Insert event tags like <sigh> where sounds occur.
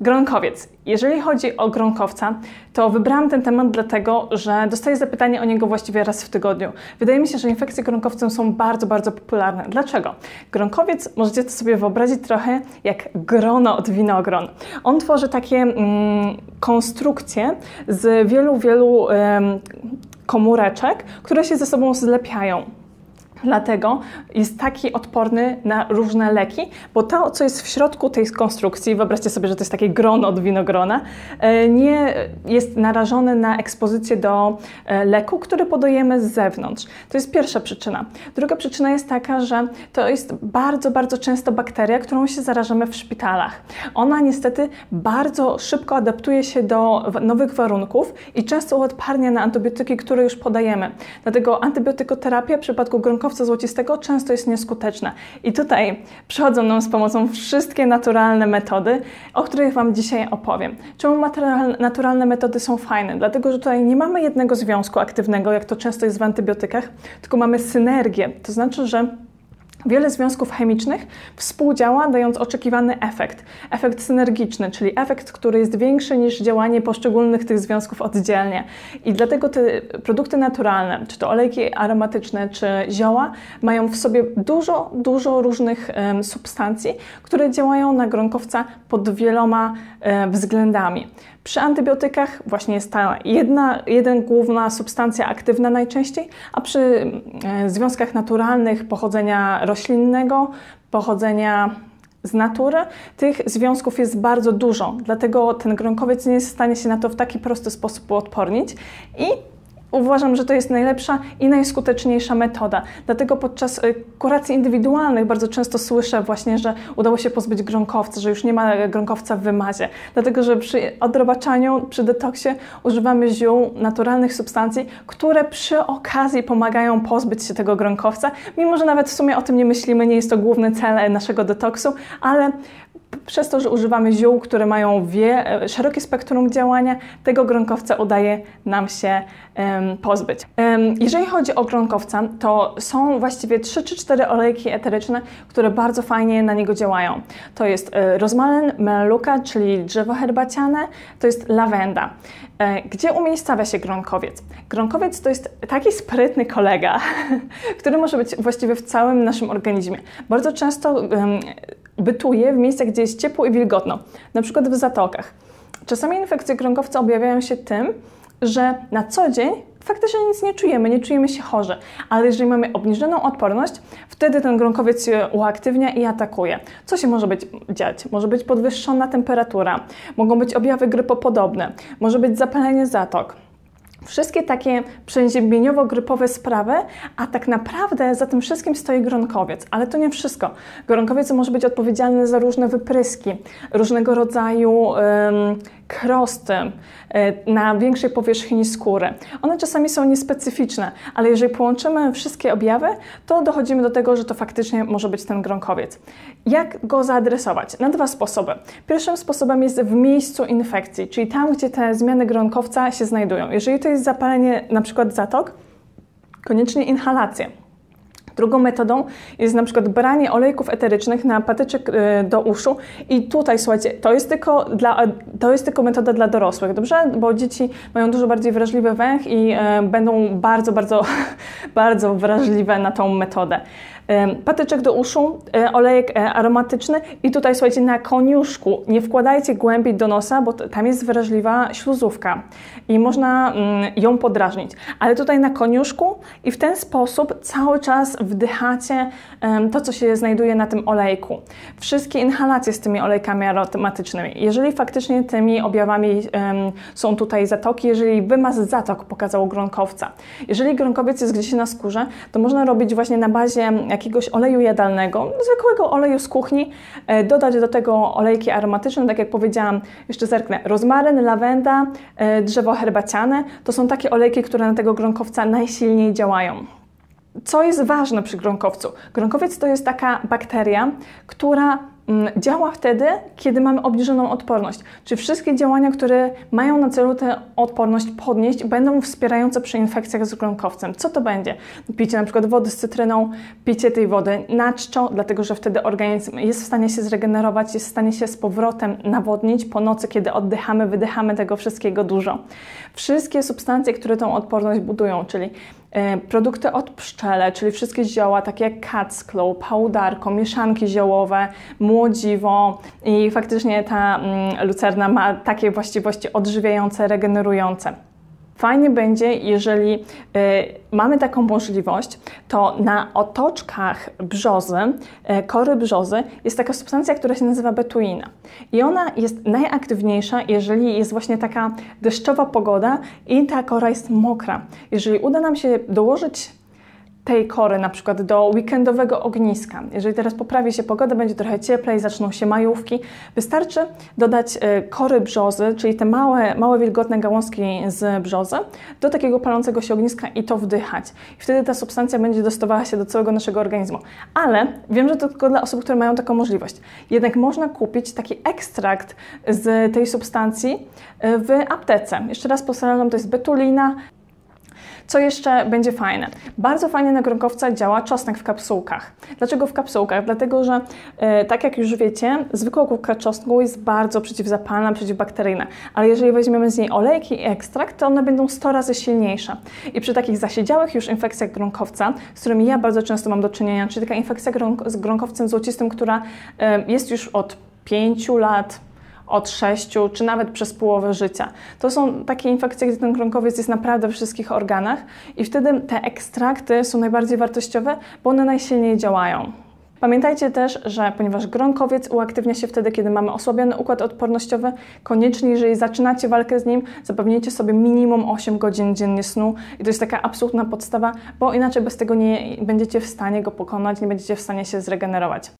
Gronkowiec. Jeżeli chodzi o gronkowca, to wybrałam ten temat dlatego, że dostaję zapytanie o niego właściwie raz w tygodniu. Wydaje mi się, że infekcje gronkowcem są bardzo, bardzo popularne. Dlaczego? Gronkowiec możecie to sobie wyobrazić trochę jak grono od winogron. On tworzy takie mm, konstrukcje z wielu, wielu komóreczek, które się ze sobą zlepiają. Dlatego jest taki odporny na różne leki, bo to, co jest w środku tej konstrukcji, wyobraźcie sobie, że to jest takie grono od winogrona, e, nie jest narażone na ekspozycję do e, leku, który podajemy z zewnątrz. To jest pierwsza przyczyna. Druga przyczyna jest taka, że to jest bardzo, bardzo często bakteria, którą się zarażamy w szpitalach. Ona niestety bardzo szybko adaptuje się do nowych warunków i często uodparnia na antybiotyki, które już podajemy. Dlatego antybiotykoterapia w przypadku gronkowych szkawca złocistego często jest nieskuteczna. I tutaj przychodzą nam z pomocą wszystkie naturalne metody, o których Wam dzisiaj opowiem. Czemu naturalne metody są fajne? Dlatego, że tutaj nie mamy jednego związku aktywnego, jak to często jest w antybiotykach, tylko mamy synergię. To znaczy, że Wiele związków chemicznych współdziała, dając oczekiwany efekt. Efekt synergiczny, czyli efekt, który jest większy niż działanie poszczególnych tych związków oddzielnie. I dlatego te produkty naturalne, czy to olejki aromatyczne, czy zioła, mają w sobie dużo, dużo różnych um, substancji, które działają na gronkowca pod wieloma um, względami. Przy antybiotykach właśnie jest ta jedna, jeden główna substancja aktywna najczęściej, a przy związkach naturalnych pochodzenia roślinnego, pochodzenia z natury, tych związków jest bardzo dużo, dlatego ten gronkowiec nie jest w stanie się na to w taki prosty sposób uodpornić. I Uważam, że to jest najlepsza i najskuteczniejsza metoda. Dlatego podczas y, kuracji indywidualnych bardzo często słyszę właśnie, że udało się pozbyć gronkowca, że już nie ma gronkowca w wymazie. Dlatego, że przy odrobaczaniu, przy detoksie używamy ziół, naturalnych substancji, które przy okazji pomagają pozbyć się tego gronkowca, mimo że nawet w sumie o tym nie myślimy, nie jest to główny cel naszego detoksu, ale przez to, że używamy ziół, które mają wie, e, szerokie spektrum działania, tego gronkowca udaje nam się um, pozbyć. Um, jeżeli chodzi o gronkowca, to są właściwie 3 czy 4 olejki eteryczne, które bardzo fajnie na niego działają. To jest e, rozmaryn, meluka, czyli drzewo herbaciane, to jest lawenda. E, gdzie umiejscawia się gronkowiec? Gronkowiec to jest taki sprytny kolega, <laughs> który może być właściwie w całym naszym organizmie. Bardzo często bytuje w miejscach, gdzie jest ciepło i wilgotno, na przykład w zatokach. Czasami infekcje gronkowca objawiają się tym, że na co dzień faktycznie nic nie czujemy, nie czujemy się chorzy, ale jeżeli mamy obniżoną odporność, wtedy ten gronkowiec się uaktywnia i atakuje. Co się może być dziać? Może być podwyższona temperatura, mogą być objawy grypopodobne, może być zapalenie zatok Wszystkie takie przeziębieniowo-grypowe sprawy, a tak naprawdę za tym wszystkim stoi gronkowiec. Ale to nie wszystko. Gronkowiec może być odpowiedzialny za różne wypryski, różnego rodzaju um, krosty e, na większej powierzchni skóry. One czasami są niespecyficzne, ale jeżeli połączymy wszystkie objawy, to dochodzimy do tego, że to faktycznie może być ten gronkowiec. Jak go zaadresować? Na dwa sposoby. Pierwszym sposobem jest w miejscu infekcji, czyli tam, gdzie te zmiany gronkowca się znajdują. Jeżeli to jest zapalenie na przykład zatok, koniecznie inhalację. Drugą metodą jest na przykład branie olejków eterycznych na patyczek y, do uszu i tutaj słuchajcie, to jest tylko, dla, to jest tylko metoda dla dorosłych, dobrze? Bo dzieci mają dużo bardziej wrażliwy węch i e, będą bardzo, bardzo, <laughs> bardzo wrażliwe na tą metodę patyczek do uszu, e, olejek e, aromatyczny i tutaj słuchajcie, na koniuszku nie wkładajcie głębiej do nosa, bo tam jest wrażliwa śluzówka i można mm, ją podrażnić. Ale tutaj na koniuszku i w ten sposób cały czas wdychacie to, co się znajduje na tym olejku. Wszystkie inhalacje z tymi olejkami aromatycznymi. Jeżeli faktycznie tymi objawami są tutaj zatoki, jeżeli wymaz zatok pokazał gronkowca. Jeżeli gronkowiec jest gdzieś na skórze, to można robić właśnie na bazie jakiegoś oleju jadalnego, zwykłego oleju z kuchni, e, dodać do tego olejki aromatyczne, tak jak powiedziałam, jeszcze zerknę, rozmaryn, lawenda, e, drzewo herbaciane, to są takie olejki, które na tego gronkowca najsilniej działają. Co jest ważne przy gronkowcu? Gronkowiec to jest taka bakteria, która działa wtedy, kiedy mamy obniżoną odporność. Czy wszystkie działania, które mają na celu tę odporność podnieść, będą wspierające przy infekcjach z gronkowcem? Co to będzie? Picie na przykład wody z cytryną, picie tej wody na czczo, dlatego że wtedy organizm jest w stanie się zregenerować, jest w stanie się z powrotem nawodnić po nocy, kiedy oddychamy, wydychamy tego wszystkiego dużo. Wszystkie substancje, które tą odporność budują, czyli produkty od pszczele, czyli wszystkie zioła, takie jak claw, pałdarko, mieszanki ziołowe, młodziwo i faktycznie ta mm, lucerna ma takie właściwości odżywiające, regenerujące. Fajnie będzie, jeżeli y, mamy taką możliwość, to na otoczkach brzozy, y, kory brzozy jest taka substancja, która się nazywa betuina. I ona jest najaktywniejsza, jeżeli jest właśnie taka deszczowa pogoda i ta kora jest mokra. Jeżeli uda nam się dołożyć tej kory na przykład do weekendowego ogniska. Jeżeli teraz poprawi się pogoda, będzie trochę cieplej, zaczną się majówki, wystarczy dodać e, kory brzozy, czyli te małe, małe wilgotne gałązki z brzozy, do takiego palącego się ogniska i to wdychać. I wtedy ta substancja będzie dostawała się do całego naszego organizmu. Ale wiem, że to tylko dla osób, które mają taką możliwość. Jednak można kupić taki ekstrakt z tej substancji e, w aptece. Jeszcze raz powtarzam, to jest betulina, co jeszcze będzie fajne? Bardzo fajnie na gronkowca działa czosnek w kapsułkach. Dlaczego w kapsułkach? Dlatego, że e, tak jak już wiecie, zwykła kubka czosnku jest bardzo przeciwzapalna, przeciwbakteryjna, ale jeżeli weźmiemy z niej olejki i ekstrakt, to one będą 100 razy silniejsze. I przy takich zasiedziałych już infekcjach gronkowca, z którymi ja bardzo często mam do czynienia, czyli taka infekcja gronk z gronkowcem złocistym, która e, jest już od 5 lat, od 6 czy nawet przez połowę życia. To są takie infekcje, gdzie ten gronkowiec jest naprawdę we wszystkich organach i wtedy te ekstrakty są najbardziej wartościowe, bo one najsilniej działają. Pamiętajcie też, że ponieważ gronkowiec uaktywnia się wtedy, kiedy mamy osłabiony układ odpornościowy, koniecznie, jeżeli zaczynacie walkę z nim, zapewnijcie sobie minimum 8 godzin dziennie snu i to jest taka absolutna podstawa, bo inaczej bez tego nie będziecie w stanie go pokonać, nie będziecie w stanie się zregenerować.